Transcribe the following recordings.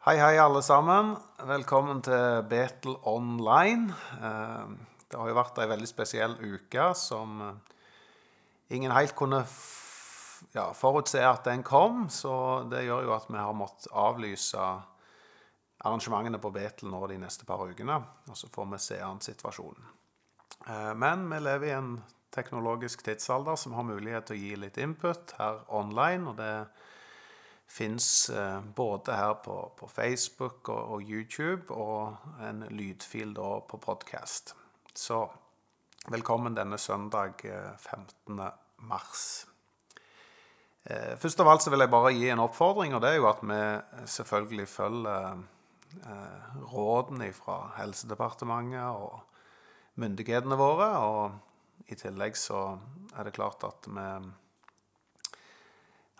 Hei, hei, alle sammen. Velkommen til Betel online. Eh, Det har jo vært ei veldig spesiell uke som eh, ingen helt kunne ja, forutse at den kom. Så det gjør jo at vi har måttet avlyse arrangementene på Betel nå de neste par ukene. Og så får vi se an situasjonen. Eh, Men vi lever i en teknologisk tidsalder som har mulighet til å gi litt input her online. og det fins eh, både her på, på Facebook og, og YouTube, og en lydfil da på podkast. Så velkommen denne søndag eh, 15. mars. Eh, først av alt så vil jeg bare gi en oppfordring, og det er jo at vi selvfølgelig følger eh, rådene fra Helsedepartementet og myndighetene våre. Og i tillegg så er det klart at vi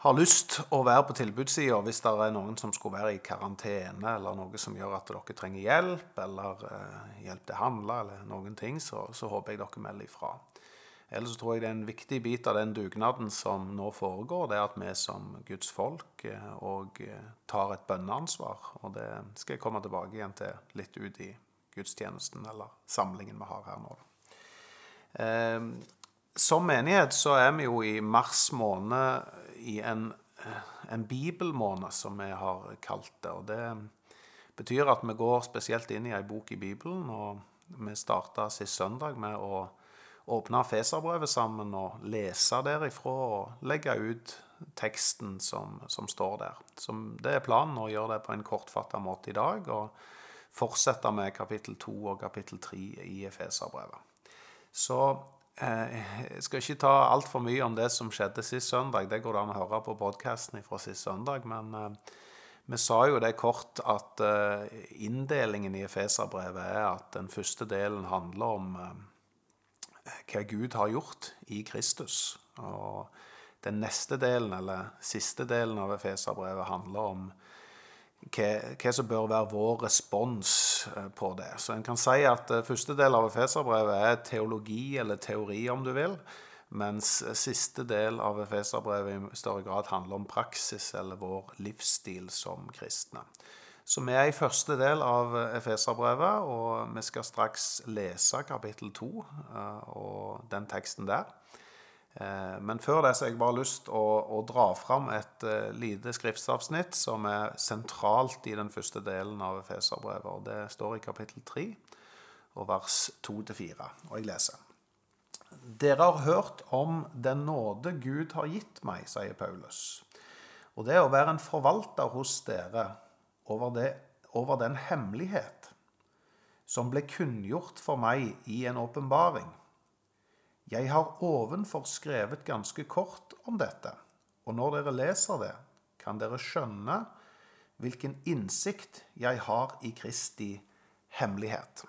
har lyst å være på tilbudssida hvis det er noen som skulle være i karantene, eller noe som gjør at dere trenger hjelp, eller eh, hjelp til å handle, eller noen ting, så, så håper jeg dere melder ifra. Ellers tror jeg det er en viktig bit av den dugnaden som nå foregår, det er at vi som Guds folk òg og eh, tar et bønneansvar. Og det skal jeg komme tilbake igjen til litt ut i gudstjenesten, eller samlingen vi har her nå. Eh, som menighet så er vi jo i mars måned i en, eh, en bibelmåned, som vi har kalt det. Og det betyr at vi går spesielt inn i ei bok i Bibelen. Og vi starta sist søndag med å åpne Feserbrevet sammen og lese derifra og legge ut teksten som, som står der. Så det er planen å gjøre det på en kortfatta måte i dag. og fortsette med kapittel 2 og kapittel 3 i Efeserbrevet. Så jeg skal ikke ta altfor mye om det som skjedde sist søndag. Det går det an å høre på podkasten fra sist søndag. Men eh, vi sa jo det kort at eh, inndelingen i Efeserbrevet er at den første delen handler om eh, hva Gud har gjort i Kristus. Og den neste delen, eller siste delen av Efeserbrevet, handler om hva, hva som bør være vår respons eh, på det. Så en kan si at eh, første del av Efeserbrevet er teologi, eller teori, om du vil. Mens eh, siste del av Efeserbrevet i større grad handler om praksis, eller vår livsstil som kristne. Så vi er i første del av Efeserbrevet, og vi skal straks lese kapittel to og den teksten der. Eh, Men før det så har jeg bare lyst å, å dra fram et uh, lite skriftsavsnitt som er sentralt i den første delen av Efeserbrevet. og Det står i kapittel 3 og vers 2-4. Og jeg leser. Dere har hørt om den nåde Gud har gitt meg, sier Paulus. Og det å være en forvalter hos dere over, det, over den hemmelighet som ble kunngjort for meg i en åpenbaring. Jeg har ovenfor skrevet ganske kort om dette, og når dere leser det, kan dere skjønne hvilken innsikt jeg har i Kristi hemmelighet.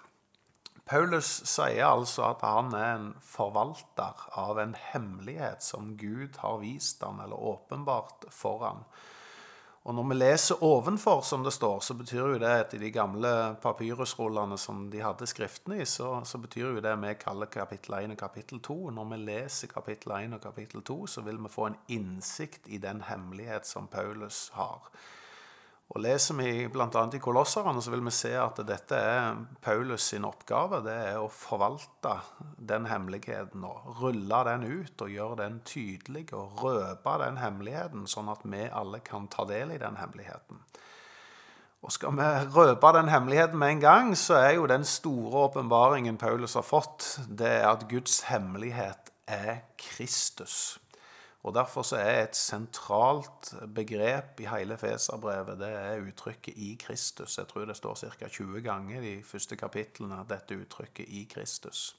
Paulus sier altså at han er en forvalter av en hemmelighet som Gud har vist ham, eller åpenbart for ham. Og når vi leser ovenfor, som det står, så betyr jo det at i de gamle papyrusrullene som de hadde skriftene i, så, så betyr jo det vi kaller kapittel 1 og kapittel 2. Når vi leser kapittel 1 og kapittel 2, så vil vi få en innsikt i den hemmelighet som Paulus har. Og Leser vi bl.a. i Kolosserne, så vil vi se at dette er Paulus sin oppgave. Det er å forvalte den hemmeligheten og rulle den ut og gjøre den tydelig og røpe den hemmeligheten, sånn at vi alle kan ta del i den hemmeligheten. Og Skal vi røpe den hemmeligheten med en gang, så er jo den store åpenbaringen Paulus har fått, det er at Guds hemmelighet er Kristus. Og Derfor så er et sentralt begrep i hele Feserbrevet det er uttrykket 'i Kristus'. Jeg tror det står ca. 20 ganger i første kapitlene dette uttrykket 'i Kristus'.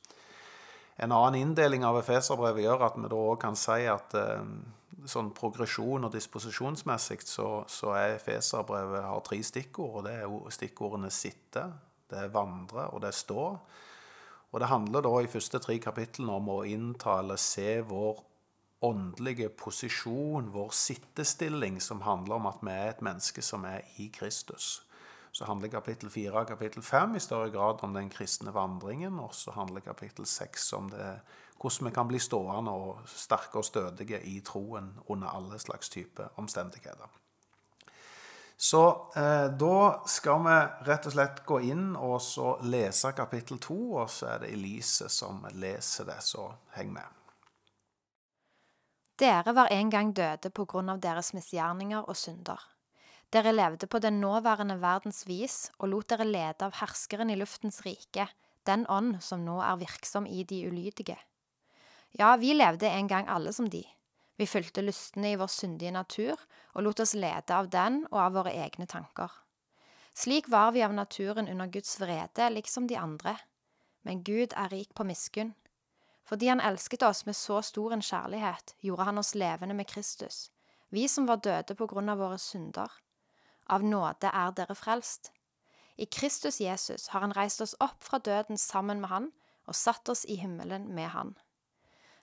En annen inndeling av Efeserbrevet gjør at vi da også kan si at eh, sånn progresjon og disposisjonsmessig så, så er Efeserbrevet har tre stikkord. og Det er stikkordene 'sitte', det er 'vandre' og det er 'stå'. Og Det handler da i første tre kapitlene om å innta eller se vår åndelige posisjon, vår sittestilling, som handler om at vi er et menneske som er i Kristus. Så handler kapittel 4 og kapittel 5 i større grad om den kristne vandringen, og så handler kapittel 6 om det, hvordan vi kan bli stående og sterke og stødige i troen under alle slags type omstendigheter. Så eh, da skal vi rett og slett gå inn og så lese kapittel 2, og så er det Elise som leser det, så heng med. Dere var en gang døde på grunn av deres misgjerninger og synder. Dere levde på den nåværende verdens vis og lot dere lede av herskeren i luftens rike, den ånd som nå er virksom i de ulydige. Ja, vi levde en gang alle som de. Vi fulgte lystne i vår syndige natur og lot oss lede av den og av våre egne tanker. Slik var vi av naturen under Guds vrede, liksom de andre. Men Gud er rik på miskunn. Fordi han elsket oss med så stor en kjærlighet, gjorde han oss levende med Kristus, vi som var døde på grunn av våre synder. Av nåde er dere frelst. I Kristus Jesus har han reist oss opp fra døden sammen med han og satt oss i himmelen med han.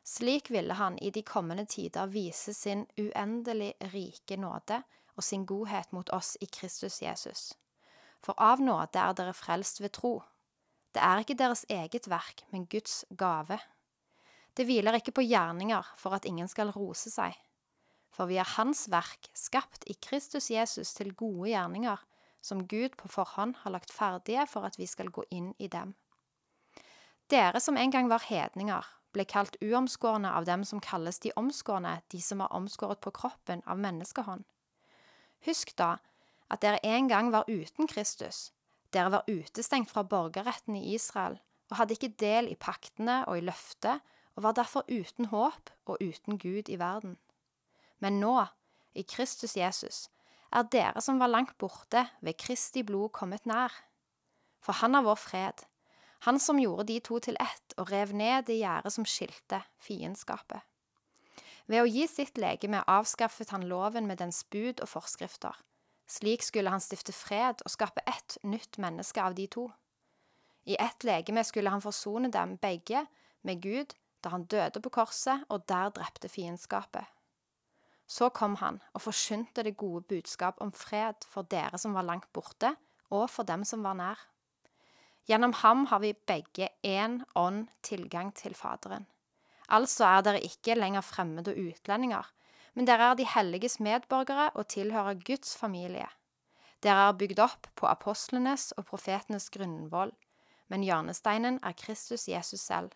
Slik ville han i de kommende tider vise sin uendelig rike nåde og sin godhet mot oss i Kristus Jesus. For av nåde er dere frelst ved tro. Det er ikke deres eget verk, men Guds gave. Det hviler ikke på gjerninger for at ingen skal rose seg. For vi er Hans verk, skapt i Kristus Jesus til gode gjerninger, som Gud på forhånd har lagt ferdige for at vi skal gå inn i dem. Dere som en gang var hedninger, ble kalt uomskårne av dem som kalles de omskårne, de som er omskåret på kroppen av menneskehånd. Husk da at dere en gang var uten Kristus. Dere var utestengt fra borgerretten i Israel og hadde ikke del i paktene og i løftet, og var derfor uten håp og uten Gud i verden. Men nå, i Kristus Jesus, er dere som var langt borte, ved Kristi blod kommet nær. For han er vår fred, han som gjorde de to til ett og rev ned det gjerdet som skilte fiendskapet. Ved å gi sitt legeme avskaffet han loven med dens bud og forskrifter. Slik skulle han stifte fred og skape ett nytt menneske av de to. I ett legeme skulle han forsone dem begge med Gud da han døde på korset og der drepte fiendskapet. Så kom han og forkynte det gode budskap om fred for dere som var langt borte, og for dem som var nær. Gjennom ham har vi begge én ånd tilgang til Faderen. Altså er dere ikke lenger fremmede og utlendinger, men dere er de helliges medborgere og tilhører Guds familie. Dere er bygd opp på apostlenes og profetenes grunnvoll, men hjørnesteinen er Kristus Jesus selv.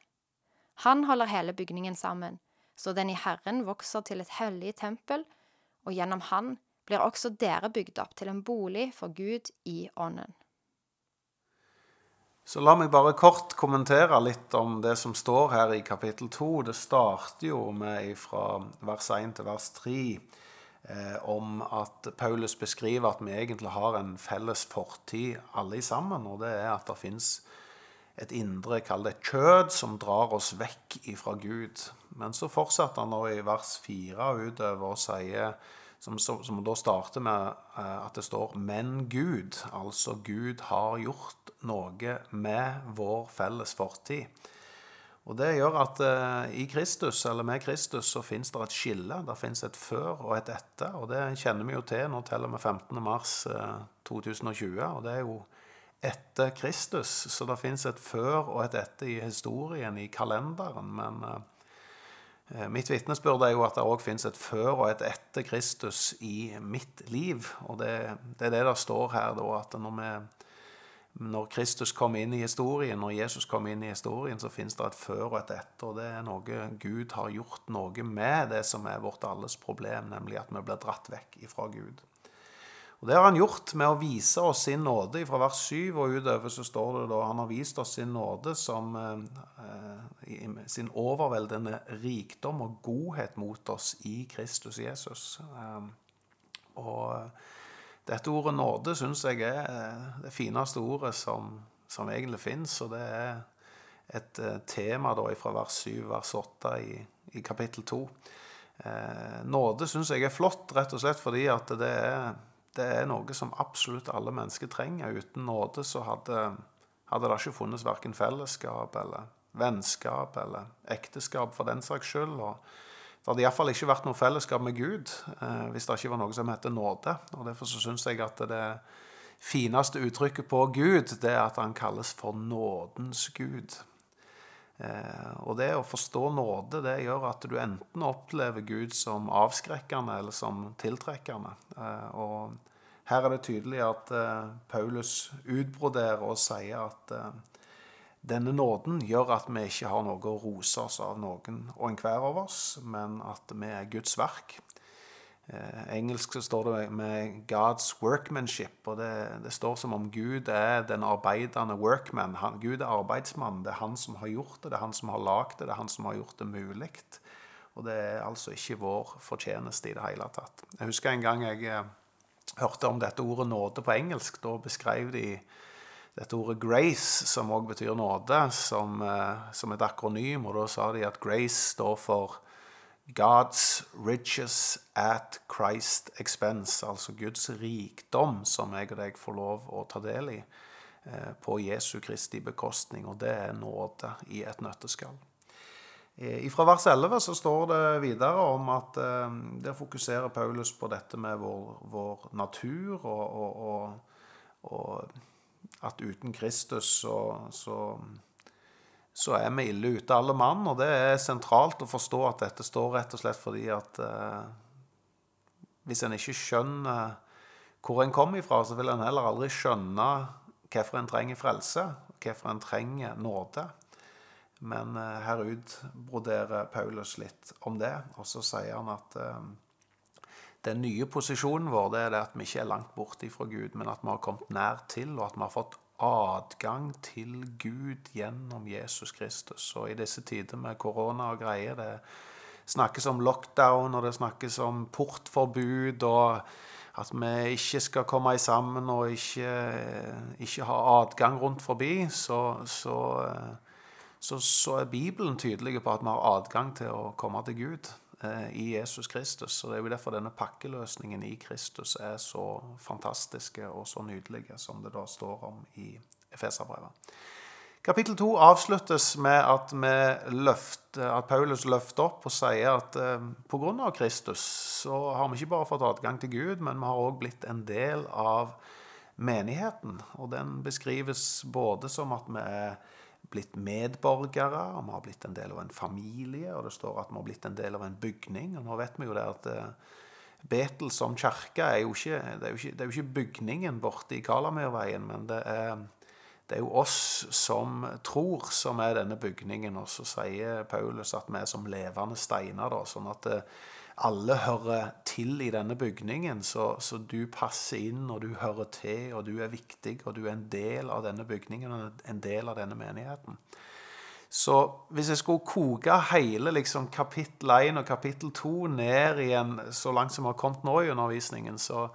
Han holder hele bygningen sammen, så den i Herren vokser til et hellig tempel, og gjennom Han blir også dere bygd opp til en bolig for Gud i Ånden. Så la meg bare kort kommentere litt om det som står her i kapittel 2. Det starter jo med fra vers 1 til vers 3 eh, om at Paulus beskriver at vi egentlig har en felles fortid alle sammen. Og det er at det fins et indre, kall det kjød, som drar oss vekk ifra Gud. Men så fortsetter han nå i vers 4 utover og sier som, som, da starter med uh, at det står 'men Gud'. Altså Gud har gjort noe med vår felles fortid. Og Det gjør at eh, i Kristus, eller med Kristus så fins det et skille. Det fins et før og et etter. Og det kjenner vi jo til. Nå til og 15. mars uh, 2020, og det er jo etter Kristus. Så det fins et før og et etter i historien, i kalenderen. Men Eh, mitt vitnesbyrd er jo at det òg fins et før og et etter Kristus i mitt liv. Og det, det er det det står her, da, at når, vi, når, Kristus kom inn i historien, når Jesus kom inn i historien, så fins det et før og et etter. Og det er noe Gud har gjort noe med, det som er vårt alles problem, nemlig at vi blir dratt vekk ifra Gud. Og Det har han gjort med å vise oss sin nåde. Fra vers 7 og utover så står det da han har vist oss sin nåde som eh, sin overveldende rikdom og godhet mot oss i Kristus Jesus. Eh, og dette ordet nåde syns jeg er eh, det fineste ordet som, som egentlig fins. Og det er et eh, tema da fra vers 7, vers 8 i, i kapittel 2. Eh, nåde syns jeg er flott, rett og slett fordi at det er det er noe som absolutt alle mennesker trenger. Uten nåde så hadde, hadde det ikke funnes verken fellesskap eller vennskap eller ekteskap for den saks skyld. Og det hadde iallfall ikke vært noe fellesskap med Gud eh, hvis det ikke var noe som heter nåde. Og Derfor så syns jeg at det fineste uttrykket på Gud, det er at han kalles for nådens Gud. Eh, og det å forstå nåde, det gjør at du enten opplever Gud som avskrekkende eller som tiltrekkende. Eh, og Her er det tydelig at uh, Paulus utbroderer og sier at denne nåden gjør at vi ikke har noe å rose oss av noen og enhver av oss, men at vi er Guds verk. Eh, engelsk så står det med 'God's workmanship', og det, det, står som om Gud er den arbeidende workman. Han, Gud er arbeidsmann. Det er han som har gjort det, det er han som har lagd det, det er han som har gjort det mulig. Og det er altså ikke vår fortjeneste i det hele tatt. Jeg husker en gang jeg eh, hørte om dette ordet nåde på engelsk. Da beskrev de dette ordet 'grace', som òg betyr nåde, som, eh, som, et akronym. Og da sa de at 'grace' står for God's riches at Christ expense, altså Guds rikdom, som jeg og deg får lov å ta del i eh, på Jesu Kristi bekostning. Og det er nåde i et nøtteskall. Eh, fra vers 11 så står det videre om at eh, der fokuserer Paulus på dette med vår, vår natur, og, og, og, og, at uten Kristus så, så, så, er vi ille ute, alle mann. Og det er sentralt å forstå at dette står rett og slett fordi at eh, hvis en ikke skjønner hvor en kommer ifra, så vil en heller aldri skjønne hvorfor en trenger frelse, hvorfor en trenger nåde. Men eh, her utbroderer Paulus litt om det, og så sier han at eh, den nye posisjonen vår det er det at vi ikke er langt borte fra Gud, men at vi har kommet nær til, og at vi har fått adgang til Gud gjennom Jesus Kristus. Og i disse tider med korona og greier, det snakkes om lockdown, og det snakkes om portforbud, og at vi ikke skal komme sammen og ikke, ikke ha adgang rundt forbi, så, så så, så, er Bibelen tydelig på at vi har adgang til å komme til Gud i Jesus Kristus. Og Det er jo derfor denne pakkeløsningen i Kristus er så fantastiske og så nydelige, som det da står om i Efeserbrevet. Kapittel 2 avsluttes med at, løft, at, Paulus løfter opp og sier at eh, pga. Kristus så har vi ikke bare fått adgang til Gud, men vi har òg blitt en del av menigheten. Og den beskrives både som at vi er blitt medborgere, og vi har blitt en del av en familie. Og det står at vi har blitt en del av en bygning. Og nå vet vi jo det at eh, Betel som kirke er jo ikke, er jo ikke, det er jo ikke bygningen borte i Kalamyrveien, men det er, det er jo oss som tror, som er denne bygningen. Og så sier Paulus at vi er som levende steiner. Da, sånn at eh, alle hører til i denne bygningen, så, så, du passer inn, og du hører til, og du er viktig, og du er en del av denne bygningen, og en del av denne menigheten. Så hvis jeg skulle koke hele liksom, kapittel 1 og kapittel 2 ned igjen så langt som vi har kommet nå i undervisningen, så,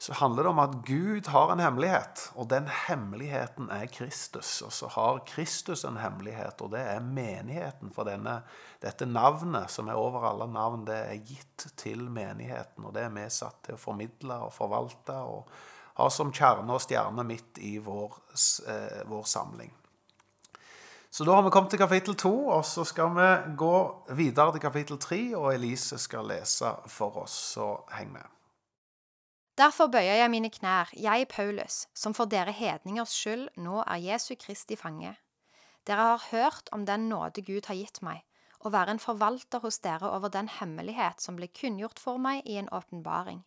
så handler det om at Gud har en hemmelighet, og den hemmeligheten er Kristus. Og så har Kristus en hemmelighet, og det er menigheten. For denne, dette navnet, som er over alle navn, det er gitt til menigheten. Og det er vi satt til å formidle og forvalte og ha som kjerne og stjerne midt i vår, eh, vår samling. Så da har vi kommet til kapittel to, og så skal vi gå videre til kapittel tre, og Elise skal lese for oss. Så heng med. Derfor bøyer jeg mine knær, jeg Paulus, som for dere hedningers skyld nå er Jesu Kristi fange. Dere har hørt om den nåde Gud har gitt meg, å være en forvalter hos dere over den hemmelighet som ble kunngjort for meg i en åpenbaring.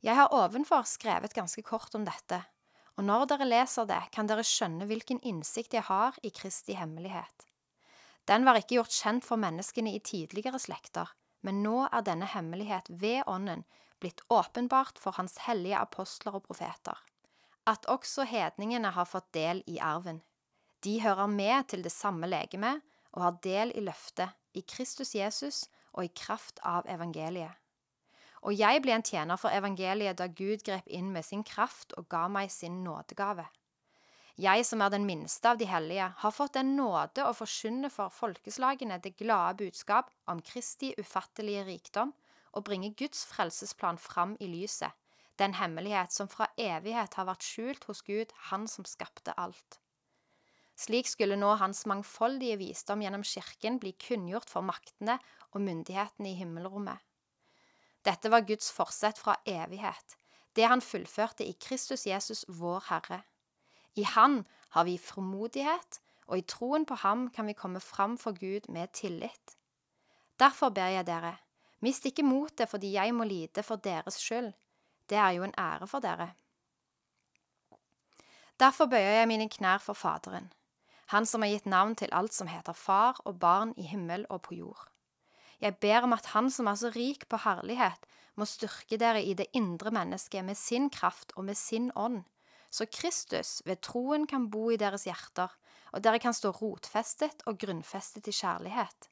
Jeg har ovenfor skrevet ganske kort om dette, og når dere leser det, kan dere skjønne hvilken innsikt jeg har i Kristi hemmelighet. Den var ikke gjort kjent for menneskene i tidligere slekter, men nå er denne hemmelighet ved Ånden blitt åpenbart for hans hellige apostler og profeter, at også hedningene har fått del i arven. De hører med til det samme legeme og har del i løftet, i Kristus Jesus og i kraft av evangeliet. Og jeg ble en tjener for evangeliet da Gud grep inn med sin kraft og ga meg sin nådegave. Jeg som er den minste av de hellige, har fått den nåde å forkynne for folkeslagene det glade budskap om Kristi ufattelige rikdom og bringe Guds frelsesplan fram i lyset, den hemmelighet som fra evighet har vært skjult hos Gud, Han som skapte alt. Slik skulle nå Hans mangfoldige visdom gjennom Kirken bli kunngjort for maktene og myndighetene i himmelrommet. Dette var Guds forsett fra evighet, det han fullførte i Kristus Jesus, vår Herre. I Han har vi formodighet, og i troen på Ham kan vi komme fram for Gud med tillit. Derfor ber jeg dere, Mist ikke motet fordi jeg må lide for deres skyld. det er jo en ære for dere. Derfor bøyer jeg mine knær for Faderen, Han som har gitt navn til alt som heter far og barn i himmel og på jord. Jeg ber om at Han som er så rik på herlighet, må styrke dere i det indre mennesket med sin kraft og med sin ånd, så Kristus ved troen kan bo i deres hjerter, og dere kan stå rotfestet og grunnfestet i kjærlighet.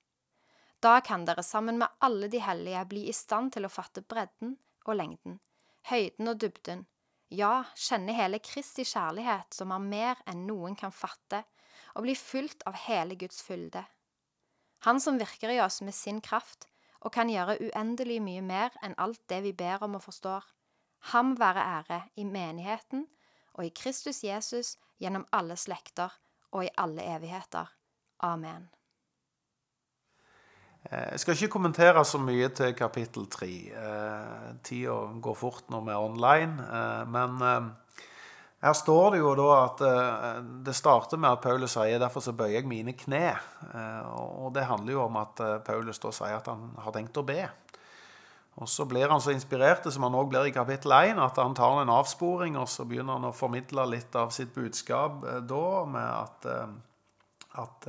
Da kan dere sammen med alle de hellige bli i stand til å fatte bredden og lengden, høyden og dybden, ja, kjenne hele Kristi kjærlighet, som er mer enn noen kan fatte, og bli fylt av hele Guds fylde. Han som virker i oss med sin kraft, og kan gjøre uendelig mye mer enn alt det vi ber om og forstår. Ham være ære i menigheten og i Kristus Jesus gjennom alle slekter og i alle evigheter. Amen. Eh, jeg skal ikke kommentere så mye til kapittel tre. Eh, tida går fort når vi er online. Eh, men her står det jo da at det starter med at Paulus sier derfor så bøyer jeg mine kne. Og det handler jo om at Paulus da sier at han har tenkt å be. Og så blir han så inspirert som han òg blir i kapittel 1, at han tar en avsporing og så begynner han å formidle litt av sitt budskap da med at, at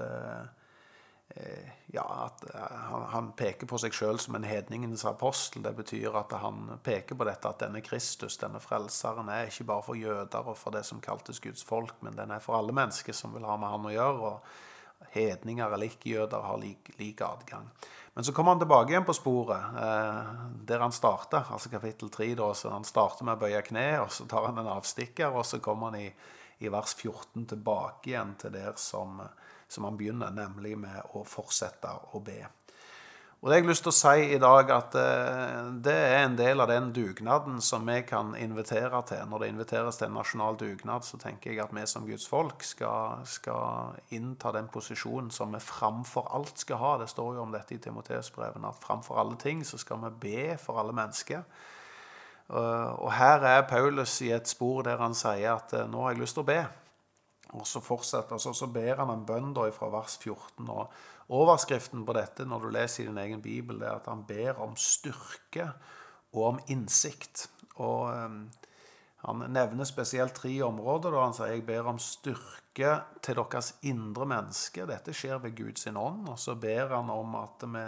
ja, at eh, han, han, peker på seg sjøl som en hedningens apostel. Det betyr at han peker på dette at denne Kristus, denne frelseren, er ikke bare for jøder og for det som kaltes Guds folk, men den er for alle mennesker som vil ha med han å gjøre. og Hedninger eller ikke-jøder har lik, lik, adgang. Men så kommer han tilbake igjen på sporet, eh, der han starta, altså kapittel 3. Da, så han starter med å bøye kne, og så tar han en avstikker, og så kommer han i, i vers 14 tilbake igjen til der som eh, som han begynner, nemlig med å fortsette å be. Og det har jeg lyst til å si i dag at eh, det er en del av den dugnaden som vi kan invitere til. Når det inviteres til en nasjonal dugnad, så tenker jeg at vi som Guds folk skal, skal innta den posisjonen som vi framfor alt skal ha. Det står jo om dette i Timoteus-brevene, at framfor alle ting så skal vi be for alle mennesker. Og her er Paulus i et spor der han sier at eh, nå har jeg lyst til å be. Og så fortsetter så, så ber han en bønn da fra vers 14. og Overskriften på dette når du leser i din egen bibel, er at han ber om styrke og om innsikt. Og um, Han nevner spesielt tre områder. da Han sier jeg ber om styrke til deres indre menneske. Dette skjer ved Guds ånd. Og så ber han om at, vi,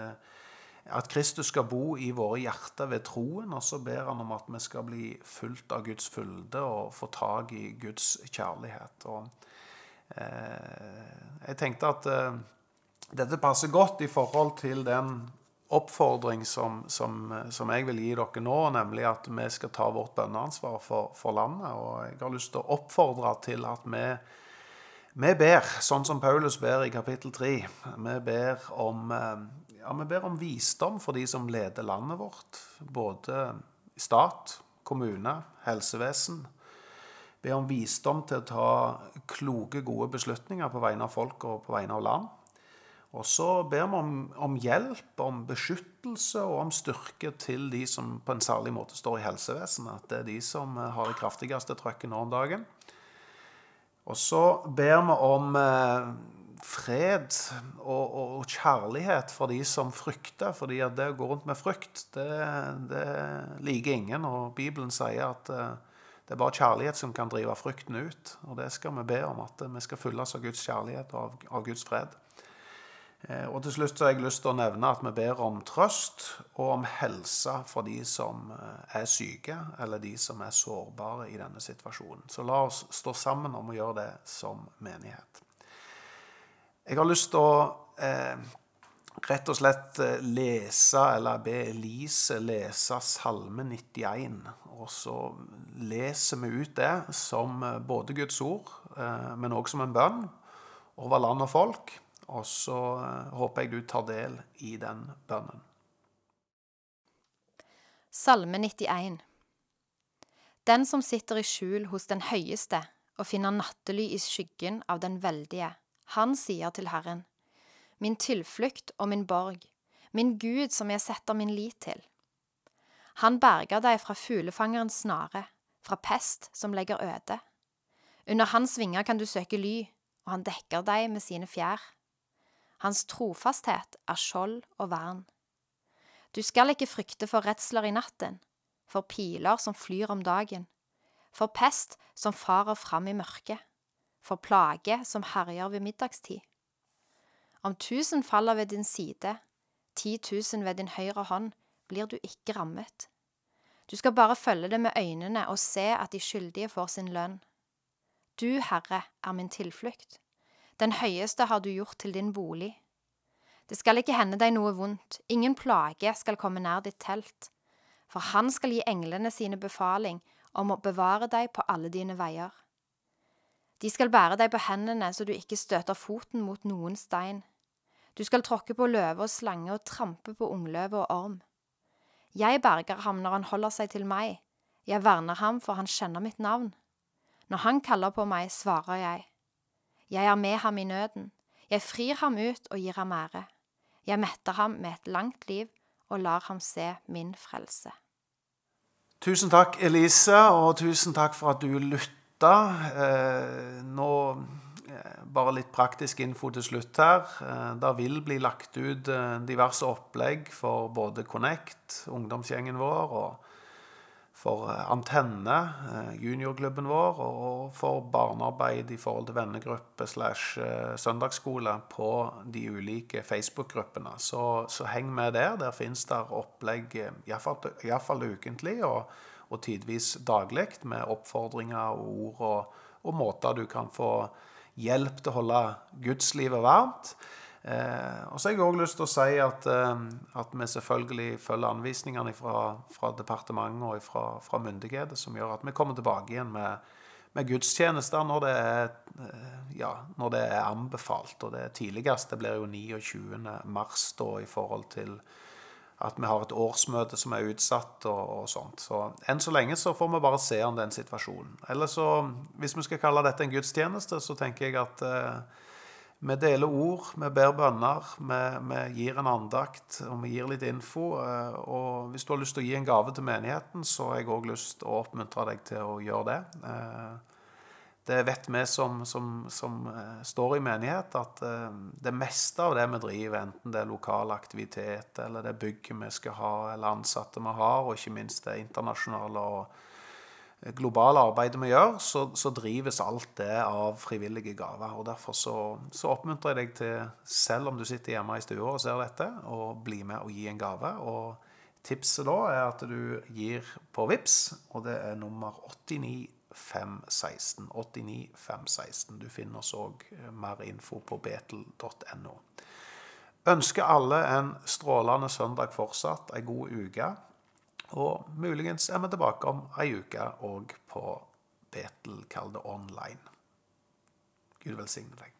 at Kristus skal bo i våre hjerter ved troen. Og så ber han om at vi skal bli fulgt av Guds fylde og få tak i Guds kjærlighet. Og jeg tenkte at eh, dette passer godt i forhold til den oppfordring som, som, som, jeg vil gi dere nå, nemlig at vi skal ta vårt bønneansvar for, for, landet. Og jeg har lyst til å oppfordre til at vi, vi ber, sånn som Paulus ber i kapittel 3. Vi ber om, eh, ja, vi ber om visdom for de som leder landet vårt. Både stat, kommune, helsevesen Be om visdom til å ta kloke, gode beslutninger på vegne av folk og på vegne av land. Og så ber vi om, om, hjelp, om beskyttelse og om styrke til de som på en særlig måte står i helsevesenet. At det er de som har det kraftigste trøkket nå om dagen. Og så ber vi om eh, fred og, og, og, kjærlighet for de som frykter. fordi det å gå rundt med frykt, det, det liker ingen. Og Bibelen sier at eh, det er bare kjærlighet som kan drive frykten ut. Og det skal vi be om, at vi skal fylles av Guds kjærlighet og av, av Guds fred. Eh, og til slutt så har jeg lyst til å nevne at vi ber om trøst og om helse for de som eh, er syke, eller de som er sårbare i denne situasjonen. Så la oss stå sammen om å gjøre det som menighet. Jeg har lyst til å eh, rett og slett eh, lese, eller be Elise lese Salme 91. Og så leser vi ut det som eh, både Guds ord, eh, men òg som en bønn over land og folk. Og så håper jeg du tar del i den bønnen. Salme 91 Den som sitter i skjul hos den høyeste og finner nattely i skyggen av den veldige, han sier til Herren, min tilflukt og min borg, min Gud som jeg setter min lit til. Han berger deg fra fuglefangerens snare, fra pest som legger øde. Under hans vinger kan du søke ly, og han dekker deg med sine fjær. Hans trofasthet er skjold og vern. Du skal ikke frykte for redsler i natten, for piler som flyr om dagen, for pest som farer fram i mørket, for plage som herjer ved middagstid. Om tusen faller ved din side, ti tusen ved din høyre hånd, blir du ikke rammet. Du skal bare følge det med øynene og se at de skyldige får sin lønn. Du, Herre, er min tilflukt. Den høyeste har du gjort til din bolig. Det skal ikke hende deg noe vondt, ingen plage skal komme nær ditt telt, for han skal gi englene sine befaling om å bevare deg på alle dine veier. De skal bære deg på hendene så du ikke støter foten mot noen stein. Du skal tråkke på løve og slange og trampe på ungløve og orm. Jeg berger ham når han holder seg til meg, jeg verner ham for han kjenner mitt navn. Når han kaller på meg, svarer jeg. Jeg er med ham i nøden, jeg frir ham ut og gir ham ære. Jeg metter ham med et langt liv og lar ham se min frelse. Tusen takk, Elise, og tusen takk for at du lytta. Eh, nå eh, bare litt praktisk info til slutt her. Eh, det vil bli lagt ut diverse opplegg for både Connect, ungdomsgjengen vår, og for Antenne, juniorklubben vår, og for barnearbeid i forhold til vennegruppe slash søndagsskole på de ulike Facebook-gruppene. Så, så, heng med der. Der fins det opplegg iallfall ukentlig og, og tidvis daglig med oppfordringer og ord og, og måter du kan få hjelp til å holde gudslivet varmt. Eh, og så har jeg òg lyst til å si at, eh, at, vi selvfølgelig følger anvisningene fra, fra departementet og fra, fra myndigheter, som gjør at vi kommer tilbake igjen med, med gudstjenester når det, er, eh, ja, når det er anbefalt. Og det tidligste blir jo 29. mars da, i forhold til at vi har et årsmøte som er utsatt og, og, sånt. Så enn så lenge så får vi bare se an den situasjonen. Eller så, hvis vi skal kalle dette en gudstjeneste, så tenker jeg at eh, vi deler ord, vi ber bønner, vi, vi, gir en andakt og vi gir litt info. Eh, og hvis du har lyst til å gi en gave til menigheten, så har jeg òg lyst til å oppmuntre deg til å gjøre det. Eh, det vet vi som, som, som eh, står i menighet, at det meste av det vi driver, enten det er lokal aktivitet, eller det bygget vi skal ha, eller ansatte vi har, og ikke minst det internasjonale og globale arbeidet vi gjør, så, så, drives alt det av frivillige gaver. og Derfor så, så, oppmuntrer jeg deg til, selv om du sitter hjemme i stua og ser dette, å bli med og gi en gave. og Tipset da er at du gir på VIPS, og det er nummer 89516. 89516. Du finner oss òg mer info på betel.no. Ønsker alle en strålende søndag fortsatt, ei god uke. Og muligens er vi tilbake om ei uke òg på Betel, kall det online. Gud velsigne deg.